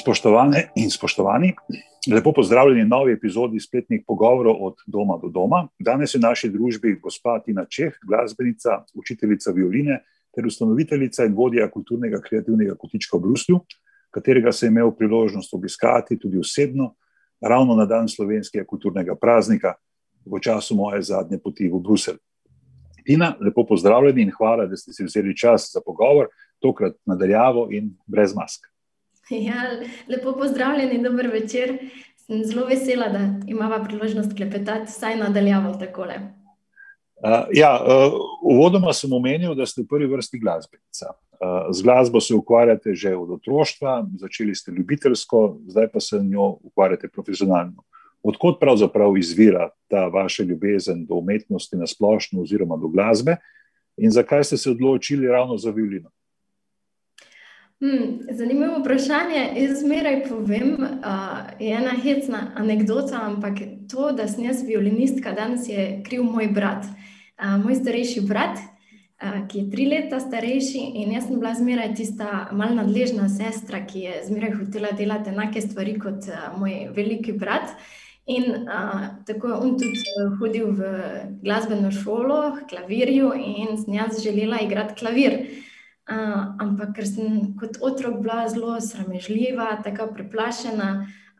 Spoštovane in spoštovani, lepo pozdravljeni v novi epizodi spletnih pogovorov od doma do doma. Danes je v naši družbi gospa Tina Čeh, glasbenica, učiteljica violine ter ustanoviteljica in vodja kulturnega kreativnega kotička v Bruslju, katerega sem imel priložnost obiskati tudi osebno, ravno na dan slovenskega kulturnega praznika, v času moje zadnje poti v Bruselj. Tina, lepo pozdravljeni in hvala, da ste si vzeli čas za pogovor, tokrat nadaljavo in brez mask. Ja, lepo pozdravljeni, dober večer. Sem zelo vesela, da imamo priložnost klepetati, vsaj nadaljavo takole. Uh, ja, uh, uvodoma sem omenil, da ste v prvi vrsti glasbenica. Uh, z glasbo se ukvarjate že od otroštva, začeli ste ljubiteljsko, zdaj pa se njo ukvarjate profesionalno. Odkot pravzaprav izvira ta vaša ljubezen do umetnosti na splošno, oziroma do glasbe, in zakaj ste se odločili ravno za violino? Hmm, zanimivo vprašanje. Jaz zmeraj povem, da uh, je ena hecna anekdota, ampak to, da sem jaz violinistka, danes je kriv moj brat. Uh, moj starejši brat, uh, ki je tri leta starejši, in jaz sem bila zmeraj tista malce nadležna sestra, ki je zmeraj hotela delati enake stvari kot uh, moj veliki brat. In uh, tako je on tudi hodil v glasbeno šolo, klavirju, in sem jaz želela igrati klavir. Uh, ampak ker sem kot otrok bila zelo sramežljiva, tako preplašena,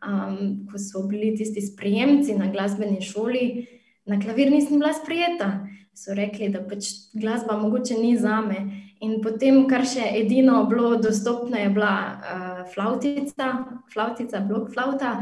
um, ko so bili tisti sprejemci na glasbeni šoli, na klavir nisem bila sprejeta. So rekli, da pač glasba mogoče ni za me. In potem, kar še edino bilo dostopno, je bila uh, flautica, flautica, blok flauta.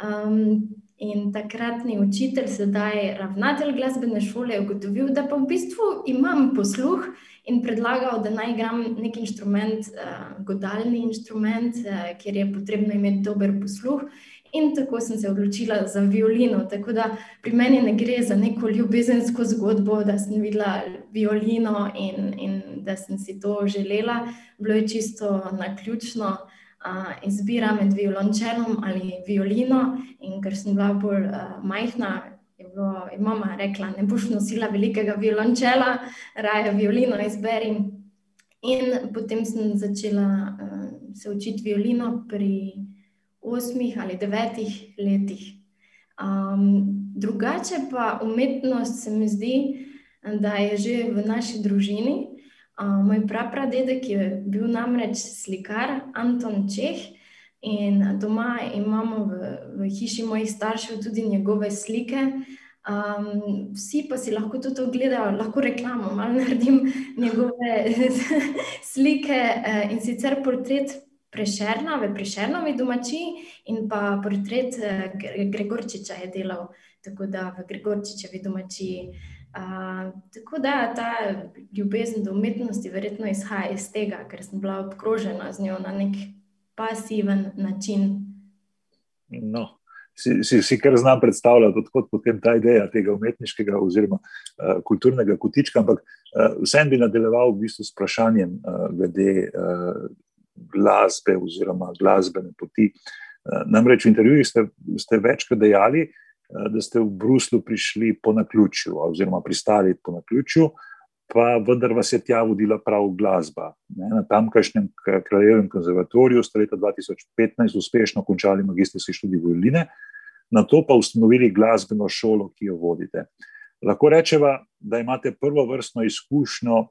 Um, in takratni učitelj, sedaj ravnatelj glasbene šole, je ugotovil, da pa v bistvu imam posluh in predlagal, da naj igram neki inštrument, uh, godalni inštrument, uh, kjer je potrebno imeti dober posluh. In tako sem se odločila za violino. Tako da pri meni ne gre za neko ljubezensko zgodbo, da sem videla violino in, in da sem si to želela. Bilo je čisto na ključno uh, izbira med violončelom ali violino. In ker sem bila bolj uh, majhna, je bilo, je mama rekla, ne boš nosila velikega violončela, raje violino izberi. In potem sem začela uh, se učiti violino pri osmih ali devetih letih. Um, drugače pa umetnost se mi zdi, da je že v naši družini. Uh, moj prapradedek je bil namreč slikar Anton Čeh. In doma imamo v, v hiši mojih staršev tudi njegove slike. Um, vsi pa si lahko tudi ogledajo, lahko reklamo, malo naredim njegove slike uh, in sicer portret Prešerna v Prešernovi domačiji in pa portret uh, Gregorčiča je delal, tako da v Gregorčičevi domačiji. Tako da ta ljubezen do umetnosti verjetno izhaja iz tega, ker sem bila obkrožena z njo na nek pasiven način. No, si, si, si kar znam predstavljati, odkot potem ta ideja tega umetniškega oziroma uh, kulturnega kotička. Ampak uh, vsem bi nadaljeval v bistvu s vprašanjem uh, glede uh, glasbe oziroma glasbene poti. Uh, namreč v intervjujih ste, ste večkrat dejali, uh, da ste v Bruslu prišli po naključju oziroma pristali po naključju. Uh, pa vendar vas je tja vodila prav glasba. Ne, na tamkajšnjem kraljevem konzervatoriju ste leta 2015 uspešno končali magistrski študij violine, na to pa ustanovili glasbeno šolo, ki jo vodite. Lahko rečemo, da imate prvo vrstno izkušnjo uh,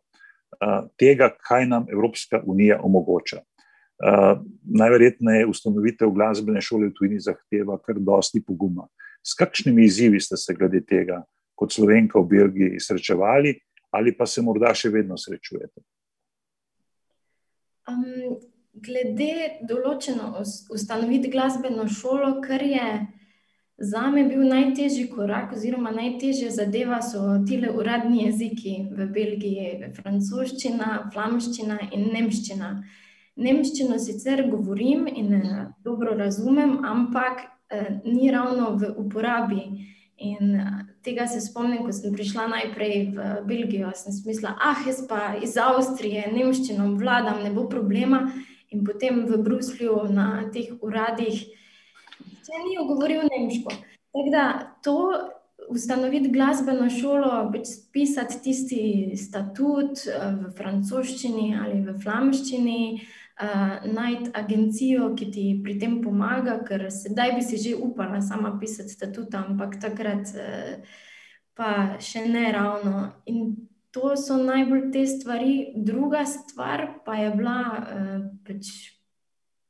tega, kaj nam Evropska unija omogoča. Uh, najverjetneje ustanovitev glasbene šole v tujini zahteva kar dosti poguma. S kakšnimi izzivi ste se glede tega, kot slovenka v Belgiji, srečevali? ali pa se morda še vedno srečujete? Um, glede določeno ustanoviti glasbeno šolo, kar je za me bil najtežji korak, oziroma najtežja zadeva, so ti uradni jeziki v Belgiji, francoščina, flamščina in nemščina. Nemščino sicer govorim in dobro razumem, ampak ni ravno v uporabi. In tega se spomnim, ko sem prišla najprej v Belgijo. Sem mislila, ah, jaz pa iz Avstrije, nemščino vladam, ne bo problema. In potem v Bruslju na teh uradih, če ni govoril nemško. Tako da to ustanoviti glasbeno šolo, pač pisati tisti statut v francoščini ali v flamščini. uh, najti agencijo, ki ti pri tem pomaga, ker sedaj bi si že upala sama pisati statut, ampak takrat uh, pa še ne ravno. In to so najbolj te stvari. Druga stvar pa je bila uh, pač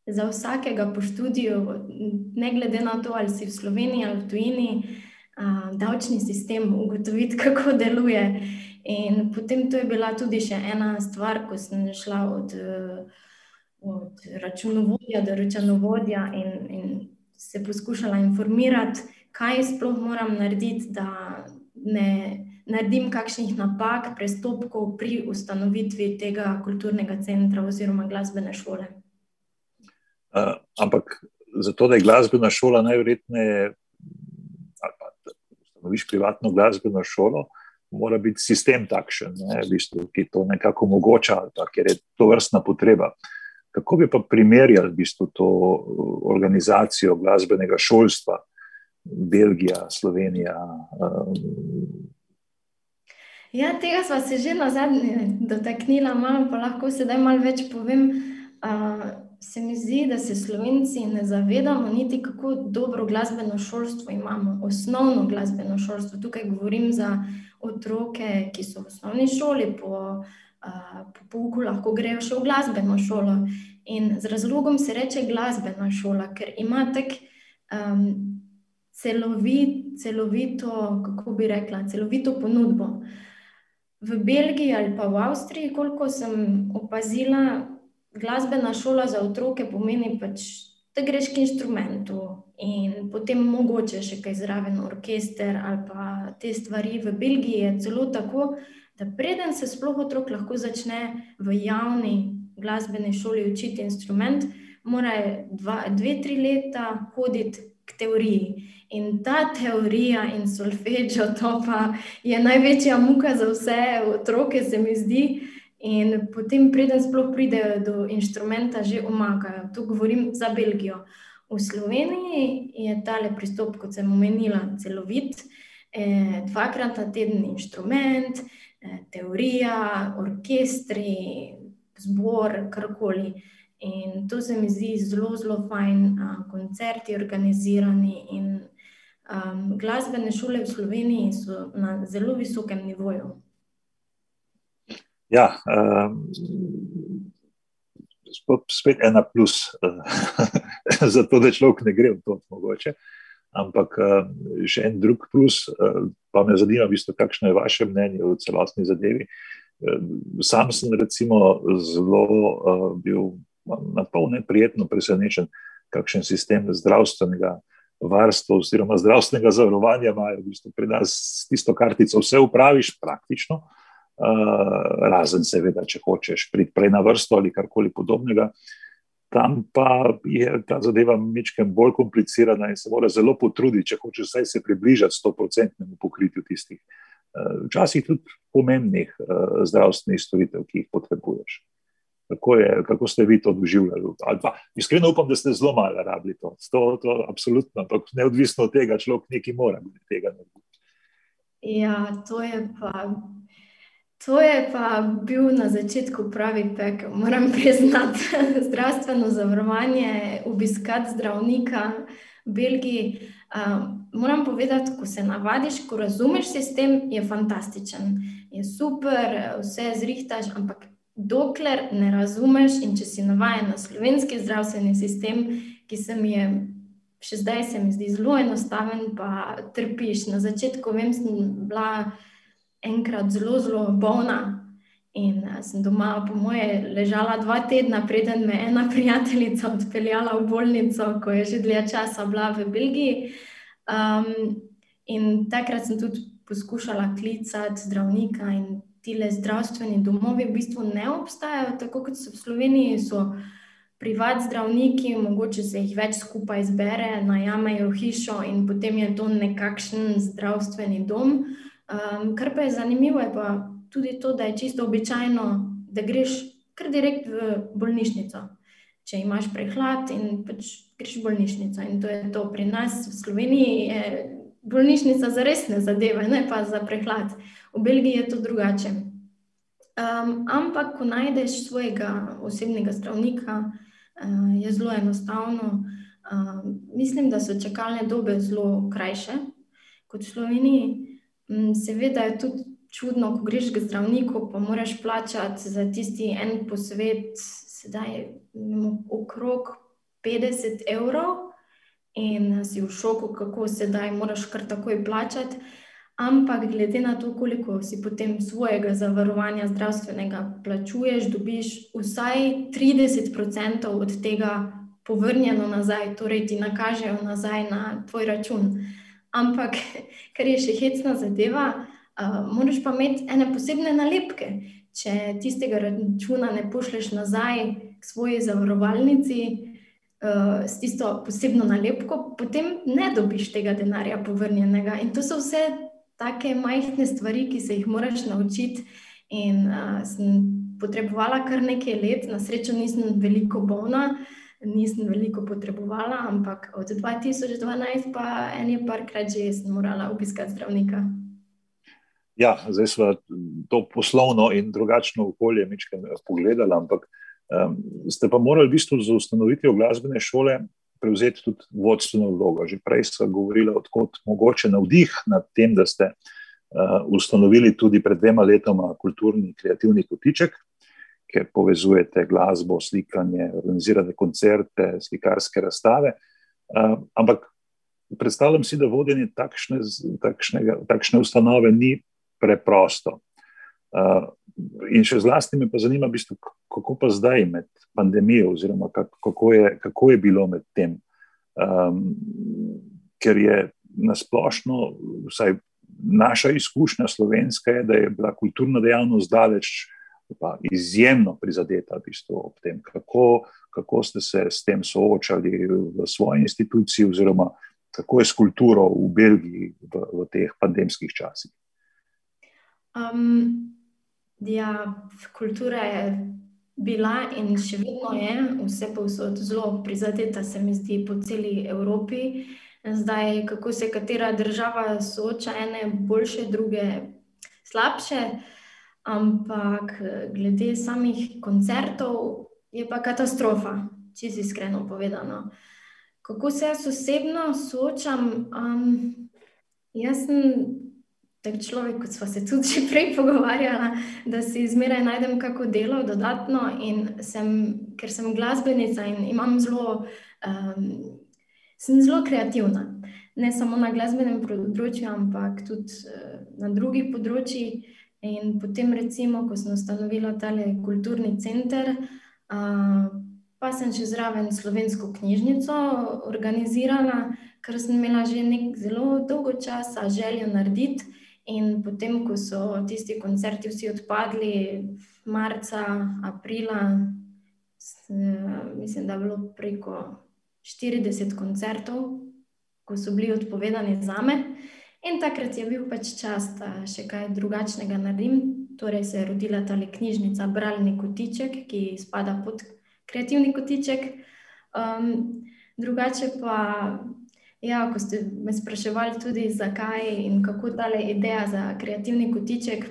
za vsakega po študiju, ne glede na to, ali si v Sloveniji ali v tujini, uh, davčni sistem, ugotoviti, kako deluje. In potem to je bila tudi še ena stvar, ko sem šla od, od računovodja do računovodja in, in se poskušala informirati, kaj sploh moram narediti, da ne naredim kakšnih napak, prestopkov pri ustanovitvi tega kulturnega centra oziroma glasbene šole. Uh, ampak zato, da je glasbena šola najverjetneje, ali pa ustanoviš privatno glasbeno šolo, uh, mora biti sistem takšen, ne, v bistvu, ki to nekako omogoča, ker je to vrstna potreba. Kako bi pa primerjali v bistvu to uh, organizacijo glasbenega šolstva, Belgija, Slovenija? Um... Ja, tega smo se že na zadnje dotaknili, malo pa lahko sedaj malo več povem. Uh, se mi zdi, da se Slovenci ne zavedamo, niti kako dobro glasbeno šolstvo imamo, osnovno glasbeno šolstvo. Tukaj govorim za otroke, ki so v osnovni šoli, po, po pouku lahko grejo še v glasbeno šolo. In z razlogom se reče glasbena šola, ker ima tako um, celovit, celovito, kako bi rekla, celovito ponudbo. V Belgiji ali pa v Avstriji, koliko sem opazila, glasbena šola za otroke pomeni pač da greš k inštrumentu in potem mogoče še kaj zraven, orkester ali pa te stvari. V Belgiji je celo tako, da preden se sploh otrok lahko začne v javni glasbeni šoli učiti instrument, mora dva, dve, tri leta hoditi k teoriji. In ta teorija in solfeggio, to pa je največja muka za vse otroke, se mi zdi. In potem, preden sploh pridejo do inštrumenta, že omagajo. Tu govorim za Belgijo. V Sloveniji je tale pristop, kot sem omenila, celovit. Eh, dvakrat na teden inštrument, eh, teorija, orkestri, zbor, karkoli. In to se mi zdi zelo, zelo fajn, a, koncerti organizirani. In a, glasbene šole v Sloveniji so na zelo visokem nivoju. Ja, um, spet ena plus, zato da človek ne gre v to, mogoče. Ampak um, še en drug plus, um, pa me zanima, bistvo, kakšno je vaše mnenje o celotni zadevi. Um, sam sem recimo zelo uh, bil na pol neprijetno presenečen, kakšen sistem zdravstvenega varstva oziroma zdravstvenega zavarovanja imajo. V bistvu pri nas s tisto kartico vse upraviš praktično. Eh, razen seveda, če hočeš priti prej na vrsto ali karkoli podobnega. Tam pa je ta zadeva nekaj bolj komplicirana in se mora zelo potruditi, če hočeš vsaj se približati 100-odstotnemu pokritju tistih, eh, včasih tudi pomembnih eh, zdravstvenih storitev, ki jih potrebuješ. Kako, je, kako ste vi to doživljali? Iskreno upam, da ste zelo malo rabili to. to, to absolutno, ampak neodvisno od tega, človek nekaj mora tega narediti. Ja, to je pa To je pa bil na začetku pravi pek. Moram priznati, zdravstveno zavarovanje, obiskati zdravnika v Belgiji. Uh, moram povedati, ko se navadiš, ko razumeš sistem, je fantastičen, je super, vse zrihtaš, ampak dokler ne razumeš in če si navaden na slovenski zdravstveni sistem, ki se mi je. Še zdaj se mi zdi zelo enostaven, pa trpiš. Na začetku, vem, sem bila enkrat zelo, zelo bolna. In uh, sem doma, po moje, ležala dva tedna, preden me ena prijateljica odpeljala v bolnico, ko je že dlje časa bila v Belgiji. Um, in takrat sem tudi poskušala klicati zdravnika, in ti le zdravstveni domovi v bistvu ne obstajajo, tako kot so v Sloveniji. So privat zdravniki, mogoče se jih več skupaj zbere, najamejo hišo in potem je to nekakšen zdravstveni dom. Um, kar pa je zanimivo, je pa tudi to, da je čisto običajno, da greš kar direkt v bolnišnico. Če imaš prehlad in pač greš v bolnišnico. In to je to pri nas v Sloveniji, je bolnišnica za resne zadeve, ne pa za prehlad. V Belgiji je to drugače. Um, ampak, ko najdeš svojega osebnega zdravnika, uh, je zelo enostavno. Uh, mislim, da so čakalne dobe zelo krajše kot v Sloveniji. Um, seveda je tudi čudno, ko greš k zdravniku, pa moraš plačati za tisti en posvet, sedaj okrog 50 evrov, in si v šoku, kako sedaj moraš kar takoj plačati. Ampak, glede na to, koliko si potem svojega zavarovanja zdravstvenega plačuješ, dobiš vsaj 30% od tega povrnjeno nazaj, torej ti nakažejo nazaj na tvoj račun. Ampak, kar je še hecna zadeva, uh, moraš pa imeti ene posebne nalepke. Če tistega računa ne pošleš nazaj k svoji zavarovalnici, uh, s tisto posebno nalepko, potem ne dobiš tega denarja povrnjenega. In to so vse take majhne stvari, ki se jih moraš naučiti. In uh, sem potrebovala kar nekaj let, na srečo nisem veliko bolna, nisem veliko potrebovala, ampak od 2012 pa eni parkrat že sem morala obiskati zdravnika. Ja, zdaj smo to poslovno in drugačno okolje pogledali, ampak um, ste pa morali v bistvu za ustanovitev glasbene šole prevzeti tudi vodstveno vlogo. Že prej ste govorili, odkot mogoče navdih nad tem, da ste uh, ustanovili tudi pred dvema letoma kulturni kreativni kotiček, kjer povezujete glasbo, slikanje, organizirate koncerte, slikarske razstave. Uh, ampak predstavljam si, da vodenje takšne, takšnega, takšne ustanove ni preprosto. Uh, in še zlasti me pa zanima, v bistvu, kako pa zdaj med pandemijo, oziroma kako je, kako je bilo med tem. Um, ker je nasplošno, vsaj naša izkušnja slovenska, je, da je bila kulturna dejavnost daleč pa izjemno prizadeta v bistvu ob tem. Kako, kako ste se s tem soočali v svoji instituciji, oziroma kako je s kulturo v Belgiji v, v teh pandemskih časih? Um, ja, kultura je bila in še vedno je vse povsod zelo prizadeta, se mi zdi, po celi Evropi. Zdaj, kako se katera država sooča, ene boljše, druge slabše, ampak glede samih koncertov je pa katastrofa, če si iskreno povedano. Kako se jaz osebno soočam? Um, jaz sem tak človek, kot smo se tudi že prej pogovarjali, da si izmeraj najdem kako delo dodatno. Sem, ker sem glasbenica in imam zelo, um, sem zelo kreativna. Ne samo na glasbenem področju, ampak tudi uh, na drugih področjih. In potem, recimo, ko sem ustanovila tale kulturni center, uh, pa sem še zraven slovensko knjižnico organizirala, ker sem imela že zelo dolgo časa željo narediti. In potem, ko so tisti koncerti vsi odpadli, marca, aprila, mislim, da je bilo preko 40 koncertov, ko so bili odpovedani za me. In takrat je bil pač čas, da še kaj drugačnega naredim. Torej se je rodila ta knjižnica Bralni kotiček, ki spada pod kreativni kotiček. Um, drugače pa Ja, ko ste me spraševali tudi, zakaj in kako ta ideja za kreativni kotiček.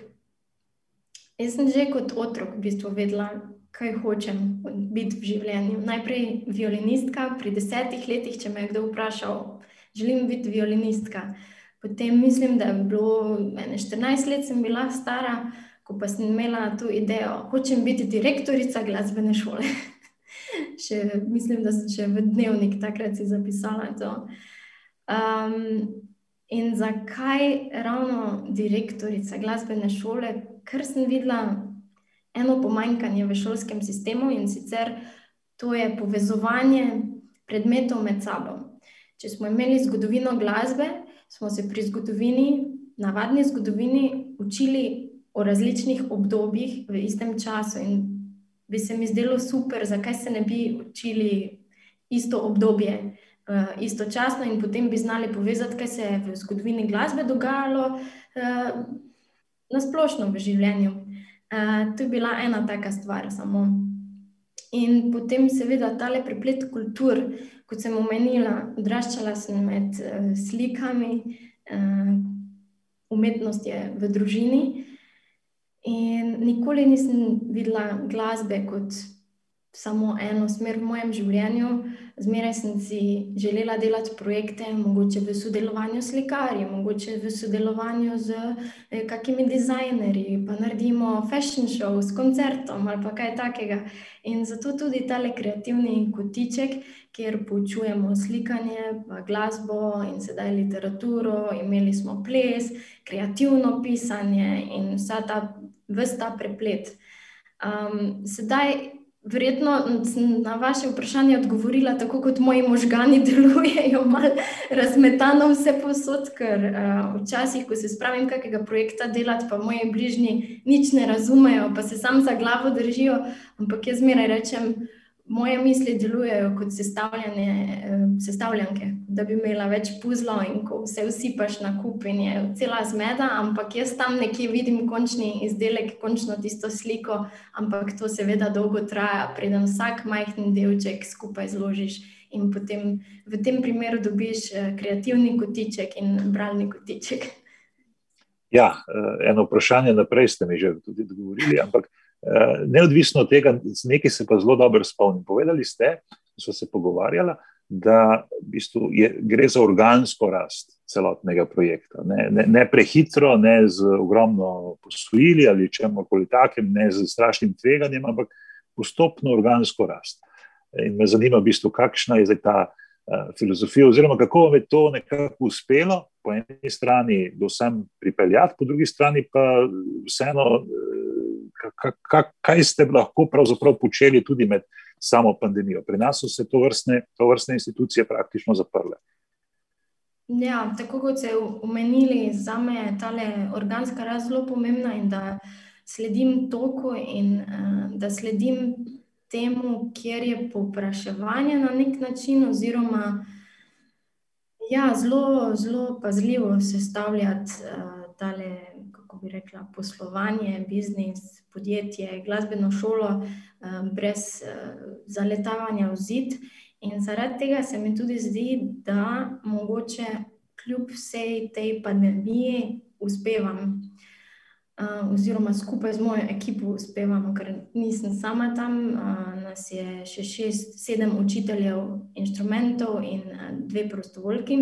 Jaz sem že kot otrok v bistvu vedela, kaj hočem biti v življenju. Najprej violinistka, pri desetih letih, če me je kdo vprašal, želim biti violinistka. Potem mislim, da je bilo 14 let, sem bila stara, ko pa sem imela to idejo, hočem biti direktorica glasbene šole. še, mislim, da sem še v dnevnik takrat si zapisala to. Um, in zakaj ravno direktorica glasbene šole? Ker sem videla eno pomanjkanje v šolskem sistemu in sicer to je povezovanje predmetov med sabo. Če smo imeli zgodovino glasbe, smo se pri zgodovini, navadni zgodovini, učili o različnih obdobjih v istem času. In bi se mi zdelo super, zakaj se ne bi učili isto obdobje uh, istočasno in potem bi znali povezati, kaj se je v zgodovini glasbe dogajalo uh, na splošno v življenju. Uh, to je bila ena taka stvar samo. In potem, seveda, tale preplet kultur, kot sem omenila, odraščala sem med uh, slikami, uh, umetnost je v družini. In nikoli nisem videla glasbe kot samo eno smer v mojem življenju. Zmeraj sem si želela delati projekte, mogoče v sodelovanju s slikarji, mogoče v sodelovanju z eh, kakimi dizajnerji, pa naredimo fashion show s koncertom ali pa kaj takega. In zato tudi tale kreativni kotiček, kjer poučujemo slikanje, pa glasbo in sedaj literaturo, imeli smo ples, kreativno pisanje in vsa ta, vse ta preplet. Um, sedaj Verjetno sem na vaše vprašanje odgovorila tako, kot moji možgani delujejo, malo razmetano vse posod, ker uh, včasih, ko se spravim kakega projekta delati, pa moji bližnji nič ne razumejo, pa se sam za glavo držijo, ampak jaz zmeraj rečem, moje misli delujejo kot sestavljanke, da bi imela več puzlov in ko vse usipaš na kup in je cela zmeda, ampak jaz tam nekje vidim končni izdelek, končno tisto sliko, ampak to seveda dolgo traja, preden vsak majhen delček skupaj zložiš in potem v tem primeru dobiš eh, kreativni kotiček in bralni kotiček. Ja, eh, eno vprašanje naprej ste mi že tudi odgovorili, ampak Eh, neodvisno od tega, nekaj se pa zelo dobro spomnim. Povedali ste, da smo se pogovarjali, da v bistvu je, gre za organsko rast celotnega projekta. Ne, ne, ne prehitro, ne z ogromno posojili ali čemu koli takem, ne z strašnim tveganjem, ampak postopno organsko rast. In me zanima, v bistvu, kakšna je ta uh, filozofija, oziroma kako vam je to nekako uspelo, po eni strani, do sem pripeljati, po drugi strani pa vseeno. Uh, kaj ste lahko pravzaprav počeli tudi med samo pandemijo. Pri nas so se to vrstne, to vrstne institucije praktično zaprle. Ja, tako kot ste omenili, za me je ta organska rast zelo pomembna in da sledim toku in uh, da sledim temu, kjer je povpraševanje na nek način, oziroma ja, zelo, zelo pazljivo sestavljati uh, tale, bi rekla, poslovanje, biznis, podjetje, glasbeno šolo, um, brez uh, zaletavanja v zid. In zaradi tega se mi tudi zdi, da mogoče kljub vsej tej pandemiji uspevam, uh, oziroma skupaj z mojo ekipo uspevam, ker nisem sama tam, nas je še šest, sedem učiteljev inštrumentov in dve prostovoljki.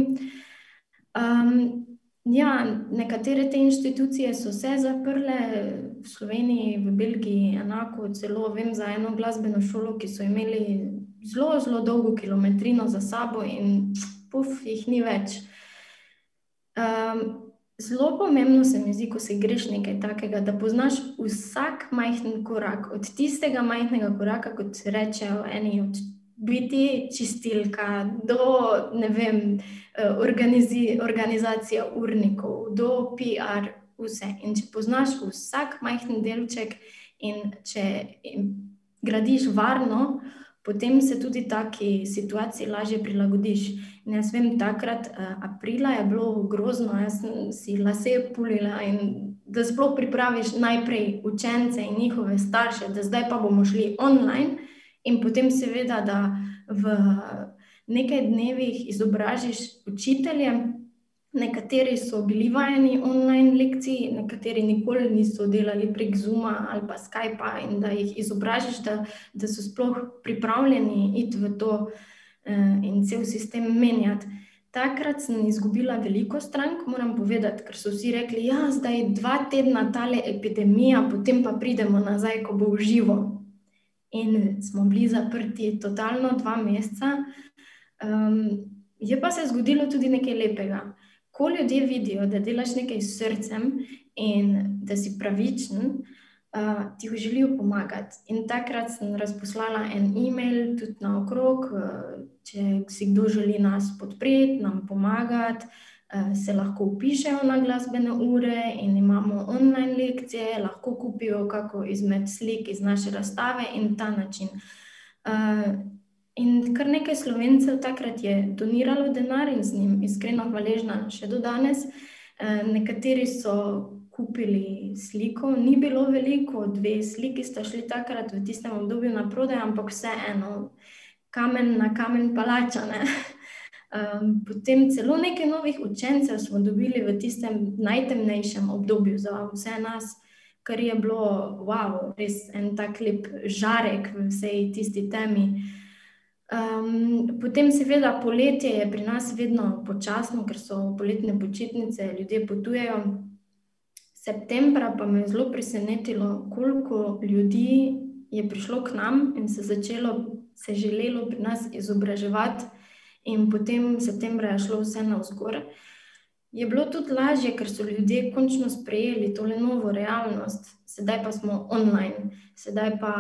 Um, Ja, nekatere te institucije so se zaprle, v Sloveniji, v Belgiji, enako. Celo vem za eno glasbeno šolo, ki so imeli zelo, zelo dolgo kilometrino za sabo, in puf, jih ni več. Um, zelo pomembno se mi zdi, ko si greš nekaj takega, da poznaš vsak majhen korak, od tistega majhnega koraka, kot rečejo eni od biti čistilka, do vem. Eh, organizi, organizacija urnikov, do PR, vse. In če poznaš vsak majhen delček in če gradiš varno, potem se tudi taki situaciji lažje prilagodiš. In jaz vem, takrat, uh, aprila je bilo grozno, jaz sem si lase pulila in da sploh pripraviš najprej učence in njihove starše, da zdaj pa bomo šli online, in potem seveda, da v nekaj dnevih izobražiš učitelje. Nekateri so bili vajeni online lekcij, nekateri nikoli niso delali prek Zuma ali pa Skypa, in da jih izobražiš, da, da so sploh pripravljeni iti v to uh, in cel sistem menjati. Takrat sem izgubila veliko strank, moram povedati, ker so vsi rekli, da ja, je zdaj dva tedna tale epidemija, potem pa pridemo nazaj, ko bo v živo. In smo bili zaprti totalno dva meseca. Um, je pa se zgodilo tudi nekaj lepega. Ko ljudje vidijo, da delaš nekaj s srcem in da si pravičen, uh, ti želijo pomagati. In takrat sem razposlala en e-mail tudi na okrog, uh, če si kdo želi nas podpreti, nam pomagati. Se lahko upišejo na glasbene ure in imamo online lekcije, lahko kupijo kako izmed slik iz naše razstave in ta način. In kar nekaj slovencev takrat je doniralo denar in z njim iskreno hvaležna še do danes. Eh, nekateri so kupili sliko, ni bilo veliko, dve sliki sta šli takrat v tistem obdobju na prodaj, ampak vseeno, kamen na kamen palačane. Potem celo nekaj novih učencev smo dobili v tistem najtemnejšem obdobju za vse nas, kar je bilo, wow, res en tak lep žarek v vsej tisti temi. Um, potem, seveda, poletje je pri nas vedno počasno, ker so poletne počitnice, ljudje potujejo. Septembra pa me je zelo presenetilo, koliko ljudi je prišlo k nam in se začelo, se želelo pri nas izobraževati, in potem septembra je šlo vse na vzgor. Je bilo tudi lažje, ker so ljudje končno sprejeli to novo realnost, sedaj pa smo online, sedaj pa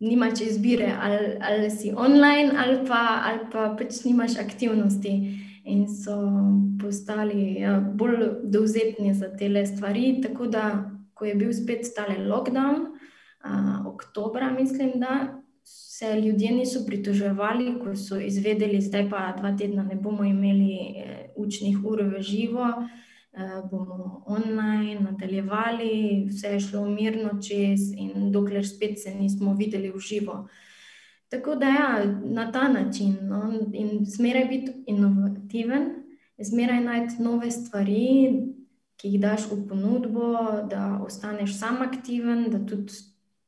nimaš izbire, ali, ali si online, ali pa, ali pa pač nimaš aktivnosti. In so postali ja, bolj dovzetni za te stvari. Tako da, ko je bil spet tale lockdown, uh, oktober, mislim, da se ljudje niso pritoževali, ko so izvedeli, da pa dva tedna ne bomo imeli eh, učnih ur v živo, eh, bomo online nadaljevali, vse je šlo mirno čez, in dokler spet se nismo videli v živo. Tako da, ja, na ta način, no, in zmeraj biti inovativen, zmeraj najti nove stvari, ki jih daš v ponudbo, da ostaneš sam aktiven, da tudi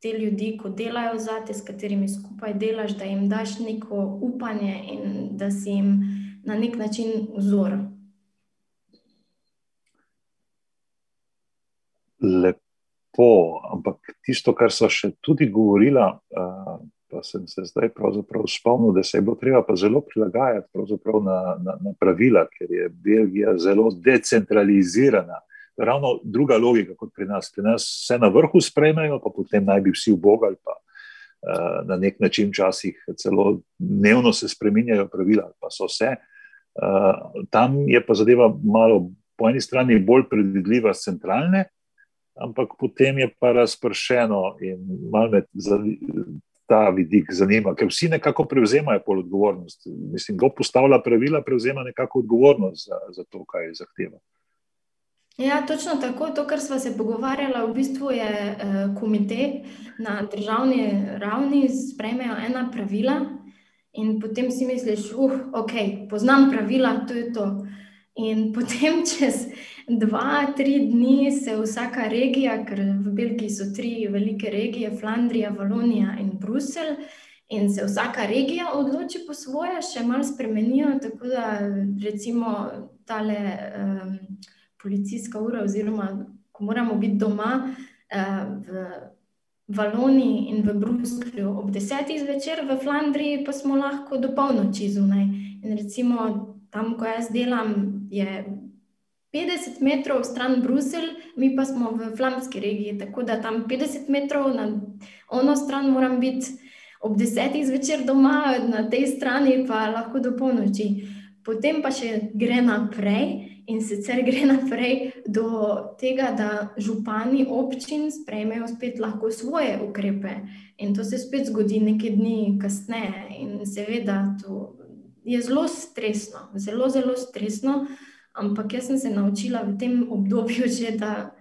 te ljudi, ko delajo za te, s katerimi skupaj delaš, da jim daš neko upanje in da si jim na nek način vzor. Lepo, ampak tisto, kar so še tudi govorila, pa sem se zdaj pravzaprav spomnil, da se je bilo treba pa zelo prilagajati na, na, na pravila, ker je Belgija zelo decentralizirana ravno druga logika kot pri nas. Pri nas vse na vrhu sprejmejo, pa potem naj bi vsi ubogali, pa uh, na nek način včasih celo dnevno se spremenjajo pravila, pa so vse. Uh, tam je pa zadeva malo po eni strani bolj predvidljiva, centralne, ampak potem je pa razpršeno in malo me ta vidik zanima, ker vsi nekako prevzemajo pol odgovornost. Mislim, kdo postavlja pravila, prevzema nekako odgovornost za, za to, kaj zahteva. Ja, točno tako. To, kar smo se pogovarjali, v bistvu je uh, komite na državni ravni, sprejmejo ena pravila, in potem si misliš, uh, ok, poznam pravila, to je to. In potem čez dva, tri dni se vsaka regija, ker v Belgiji so tri velike regije, Flandrija, Valonija in Bruselj, in se vsaka regija odloči po svoje, še malo spremenijo. Tako da recimo tale. Um, policijska ura, oziroma ko moramo biti doma uh, v Valoniji in v Bruslju ob desetih zvečer, v Flandriji pa smo lahko do polnoči zunaj. In recimo tam, ko jaz delam, je 50 metrov stran Bruselj, mi pa smo v flamski regiji, tako da tam 50 metrov na ono stran moram biti. Ob desetih zvečer doma, na tej strani pa lahko do polnoči. Potem pa še gre naprej, In sicer gre naprej do tega, da župani občin sprejmejo spet lahko svoje ukrepe. In to se spet zgodi nekaj dni kasneje. In seveda, to je zelo stresno, zelo, zelo stresno. Ampak jaz sem se naučila v tem obdobju že, da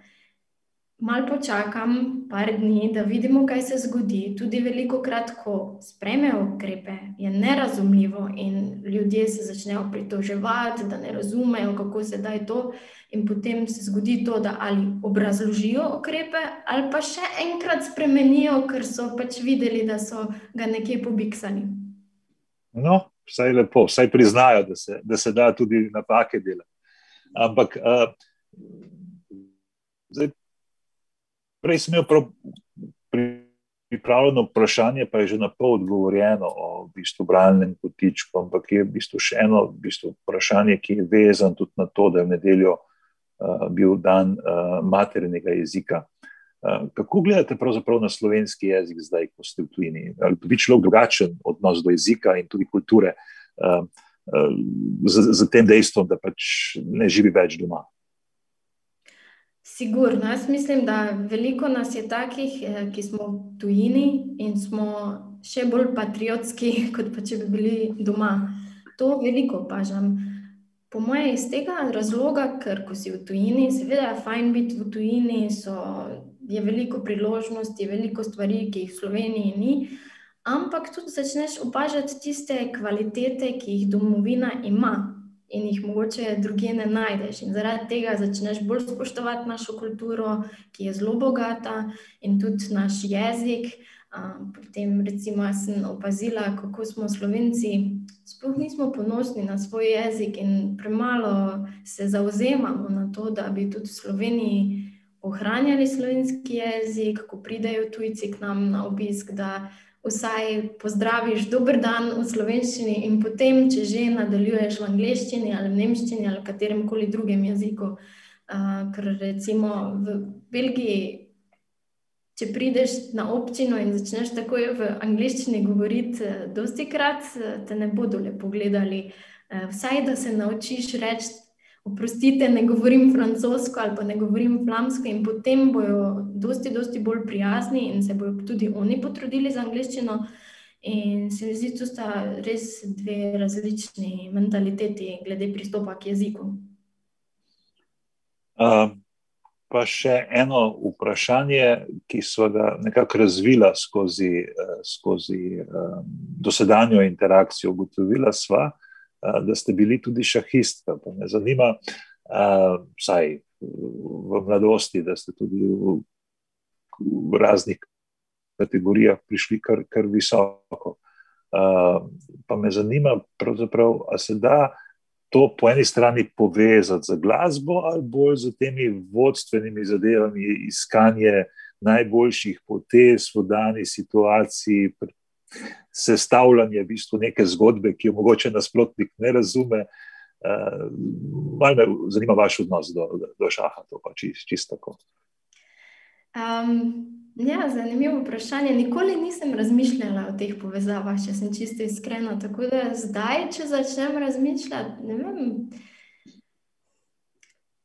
malo počakam, par dni, da vidimo, kaj se zgodi. Tudi veliko krat, ko sprejmejo ukrepe, je nerazumljivo in ljudje se začnejo pritoževati, da ne razumejo, kako se da to. In potem se zgodi to, da ali obrazložijo ukrepe, ali pa še enkrat spremenijo, ker so pač videli, da so ga nekje pobiksali. No, vsaj lepo, vsaj priznajo, da se da, se da tudi napake delati. Ampak. Uh, Zdaj, Prej sem imel prav pripravljeno vprašanje, pa je že na pol odgovorjeno o v bistvu branjenem kotičku, ampak je v bistvu še eno v bistvu vprašanje, ki je vezano tudi na to, da je v nedeljo uh, bil dan uh, maternega jezika. Uh, kako gledate na slovenski jezik zdaj, ko ste v tujini? Ali bi človek drugačen odnos do jezika in tudi kulture uh, uh, z, z tem dejstvom, da pač ne živi več doma? Sigurno, jaz mislim, da veliko nas je takih, eh, ki smo v tujini in smo še bolj patriotski, kot pa če bi bili doma. To veliko opažam. Po mojem, iz tega razloga, ker ko si v tujini, seveda je fajn biti v tujini, so, je veliko priložnosti, veliko stvari, ki jih v Sloveniji ni. Ampak tudi začneš opažati tiste kvalitete, ki jih domovina ima. In jih mogoče druge ne najdeš. In zaradi tega začneš bolj spoštovati našo kulturo, ki je zelo bogata, in tudi naš jezik. Potem, recimo, sem opazila, kako smo Slovenci, sploh nismo ponosni na svoj jezik in premalo se zauzemamo na to, da bi tudi v Sloveniji ohranjali slovenski jezik, ko pridejo tujci k nam na obisk, da vsaj pozdraviš, dober dan v slovenščini, in potem, če že nadaljuješ v angleščini ali v nemščini ali katerem koli drugem jeziku. Uh, ker recimo v Belgiji, če prideš na občino in začneš takoj v angleščini govoriti, dosti krat te ne bodo lepo gledali. Uh, vsaj da se naučiš reči. Oprostite, ne govorim francosko ali pa ne govorim flamsko, in potem bodo dosti, dosti bolj prijazni in se bodo tudi oni potrudili za angliščino. In se mi zdi, da sta res dve različni mentaliteti glede pristopa k jeziku. Uh, pa še eno vprašanje, ki smo ga nekako razvila skozi, skozi um, dosedanjo interakcijo. Ugotovila sva, da ste bili tudi šahistka. Pa me zanima, vsaj v mladosti, da ste tudi v, raznih kategorijah prišli kar, kar visoko. Pa me zanima, ali se da to po eni strani povezati z glasbo ali bolj z temi vodstvenimi zadevami, iskanje najboljših potez v dani situaciji, sestavljanje v bistvu neke zgodbe, ki jo mogoče nasprotnik ne razume. Uh, Malo me zanima vaš odnos do, do šaha, to pa čist, čist tako. Um, ja, zanimivo vprašanje. Nikoli nisem razmišljala o teh povezavah, če sem čisto iskrena. Tako da zdaj, če začnem razmišljati, ne vem.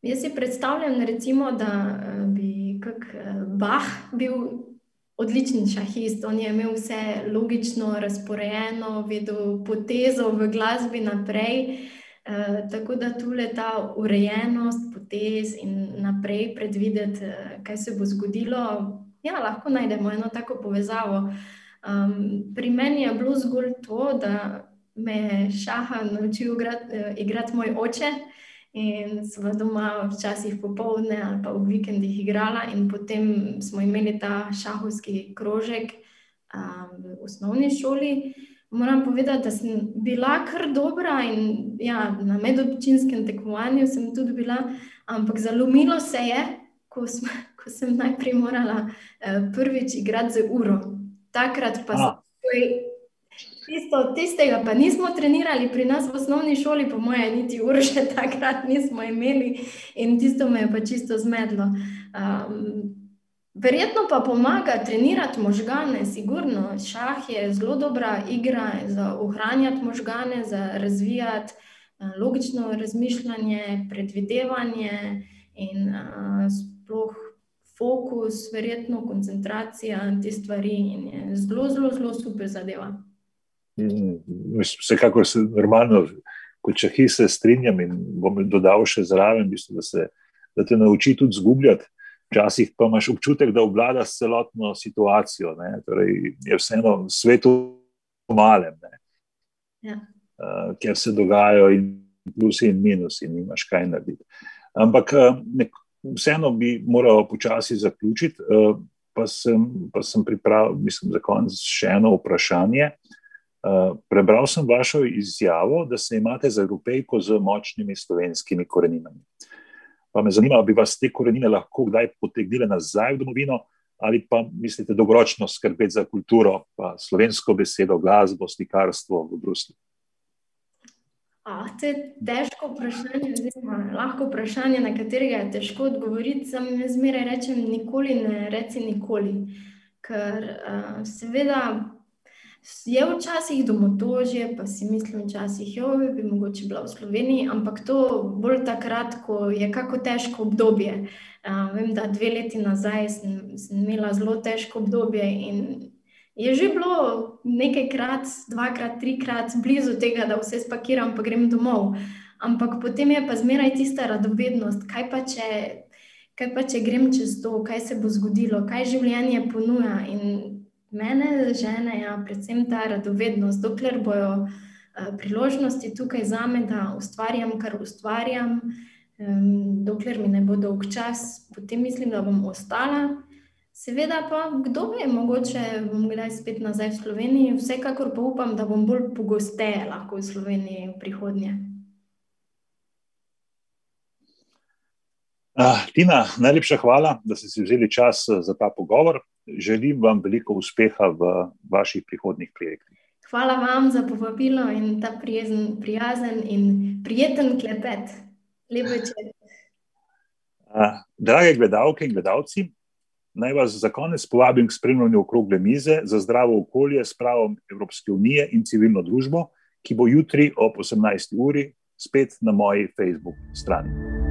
Jaz si predstavljam, recimo, da eh, bi kak eh, Bah bil odličen šahist, on je imel vse logično, razporejeno, vedel potezo v glasbi naprej. Uh, tako da tu je ta urejenost, potez in naprej predvideti, uh, kaj se bo zgodilo. Ja, lahko najdemo eno tako povezavo. Um, pri meni je bilo zgolj to, da me je šaha naučil igrati, uh, igrati moj oče. In smo doma včasih popoldne ali pa v vikendih igrala, in potem smo imeli ta šahovski krožek um, v osnovni šoli. Moram povedati, da sem bila kar dobra in ja, na medobčinskem tekmovanju sem tudi bila, ampak zalomilo se je, ko, smo, ko sem najprej morala uh, prvič igrati z uro. Takrat pa sem. Tisto, tistega pa nismo trenirali pri nas v osnovni šoli, po mojem, niti uro še takrat nismo imeli in tisto me je pa čisto zmedlo. Um, verjetno pa pomaga trenirati možgane, sigurno. Šah je zelo dobra igra za ohranjati možgane, za razvijati uh, logično razmišljanje, predvidevanje in uh, sploh. Fokus, verjetno koncentracija na te stvari, je zelo, zelo, zelo super zadeva. Vsekakor se normalno, kot če hi se strinjam in bom dodal še zraven, bistvo, da, se, da te nauči tudi zgubljati. Včasih pa imaš občutek, da obvlada celotno situacijo, torej, je vseeno svetu malem, ja. uh, ker se dogajajo in plusi in minusi, in imaš kaj narediti. Ampak uh, nek, vseeno bi moral počasi zaključiti, uh, pa, sem, pa sem pripravil, mislim, za konec še eno vprašanje. Eh, prebral sem vašo izjavo, da se imate za evropejko z močnimi slovenskimi koreninami. Pa me zanima, ali bi vas te korenine lahko kdaj potegnile nazaj v domovino, ali pa mislite dolgoročno skrbeti za kulturo, pa slovensko besedo, glasbo, slikarstvo v Bruslju. To je težko vprašanje, oziroma lahko vprašanje, na katerega je težko odgovoriti. Sam zmeraj rečem, nikoli ne reci nikoli. Ker uh, seveda Je včasih domotožje, pa si mislim, včasih, da bi mogoče bila v Sloveniji, ampak to bolj takrat, ko je kako težko obdobje. Uh, vem, da dve leti nazaj sem, sem imela zelo težko obdobje in je že bilo nekajkrat, dvakrat, trikrat blizu tega, da vse spakiram, pa grem domov. Ampak potem je pa zmeraj tista radovednost, kaj pa če. Kaj pa, če grem čez to, kaj se bo zgodilo, kaj življenje ponuja. In Mene žene, ja, predvsem ta radovednost, dokler bojo priložnosti tukaj za me, da ustvarjam, kar ustvarjam. Dokler mi ne bo dolg čas, potem mislim, da bom ostala. Seveda pa, kdo ve, mogoče bom kdaj spet nazaj v Sloveniji, vsekakor pa upam, da bom bolj pogosteje lahko v Sloveniji v prihodnje. Uh, Tina, najlepša hvala, da ste si vzeli čas za ta pogovor. Želim vam veliko uspeha v vaših prihodnjih projektih. Hvala vam za povabilo in ta prijezen, prijazen in prijeten klepet. Lep večer. Uh, drage gledalke in gledalci, naj vas za konec povabim k spremljanju okrogle mize za zdravo okolje s pravom Evropske unije in civilno družbo, ki bo jutri ob 18. uri spet na moji Facebook strani.